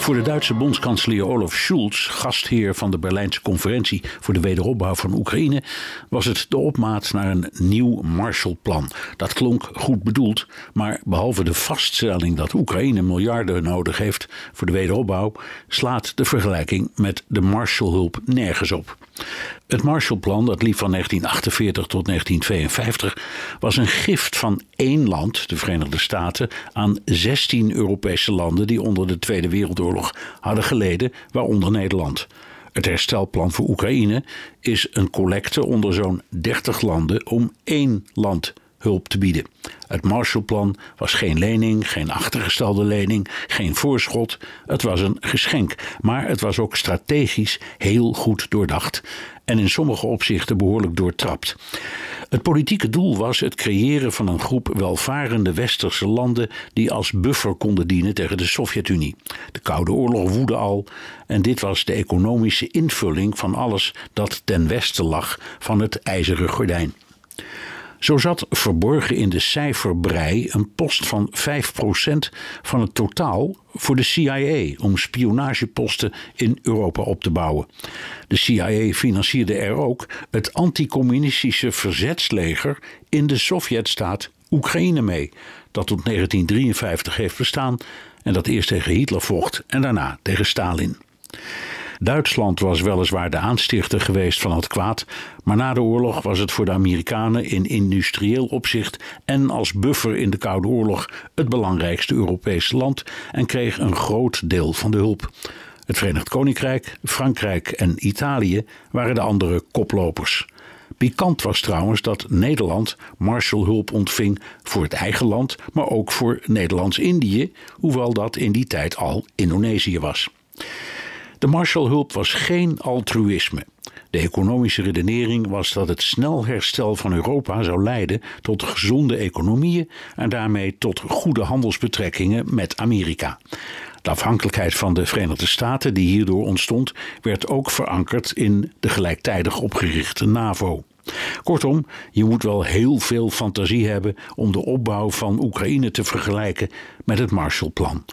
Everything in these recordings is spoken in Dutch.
Voor de Duitse bondskanselier Olaf Scholz, gastheer van de Berlijnse conferentie voor de wederopbouw van Oekraïne, was het de opmaat naar een nieuw Marshallplan. Dat klonk goed bedoeld, maar behalve de vaststelling dat Oekraïne miljarden nodig heeft voor de wederopbouw, slaat de vergelijking met de Marshallhulp nergens op. Het Marshallplan, dat liep van 1948 tot 1952, was een gift van één land, de Verenigde Staten, aan 16 Europese landen die onder de Tweede Wereldoorlog hadden geleden, waaronder Nederland. Het herstelplan voor Oekraïne is een collecte onder zo'n 30 landen om één land hulp te bieden. Het Marshallplan was geen lening, geen achtergestelde lening, geen voorschot. Het was een geschenk, maar het was ook strategisch heel goed doordacht en in sommige opzichten behoorlijk doortrapt. Het politieke doel was het creëren van een groep welvarende westerse landen die als buffer konden dienen tegen de Sovjet-Unie. De Koude Oorlog woedde al en dit was de economische invulling van alles dat ten westen lag van het ijzeren gordijn. Zo zat verborgen in de cijferbrei een post van 5% van het totaal voor de CIA om spionageposten in Europa op te bouwen. De CIA financierde er ook het anticommunistische verzetsleger in de Sovjetstaat Oekraïne mee, dat tot 1953 heeft bestaan en dat eerst tegen Hitler vocht en daarna tegen Stalin. Duitsland was weliswaar de aanstichter geweest van het kwaad, maar na de oorlog was het voor de Amerikanen in industrieel opzicht en als buffer in de Koude Oorlog het belangrijkste Europese land en kreeg een groot deel van de hulp. Het Verenigd Koninkrijk, Frankrijk en Italië waren de andere koplopers. Pikant was trouwens dat Nederland Marshallhulp ontving voor het eigen land, maar ook voor Nederlands-Indië, hoewel dat in die tijd al Indonesië was. De Marshallhulp was geen altruïsme. De economische redenering was dat het snel herstel van Europa zou leiden tot gezonde economieën en daarmee tot goede handelsbetrekkingen met Amerika. De afhankelijkheid van de Verenigde Staten die hierdoor ontstond, werd ook verankerd in de gelijktijdig opgerichte NAVO. Kortom, je moet wel heel veel fantasie hebben om de opbouw van Oekraïne te vergelijken met het Marshallplan.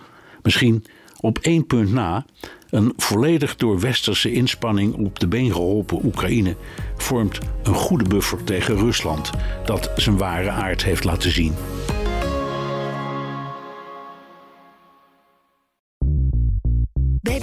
Misschien op één punt na, een volledig door westerse inspanning op de been geholpen Oekraïne vormt een goede buffer tegen Rusland, dat zijn ware aard heeft laten zien.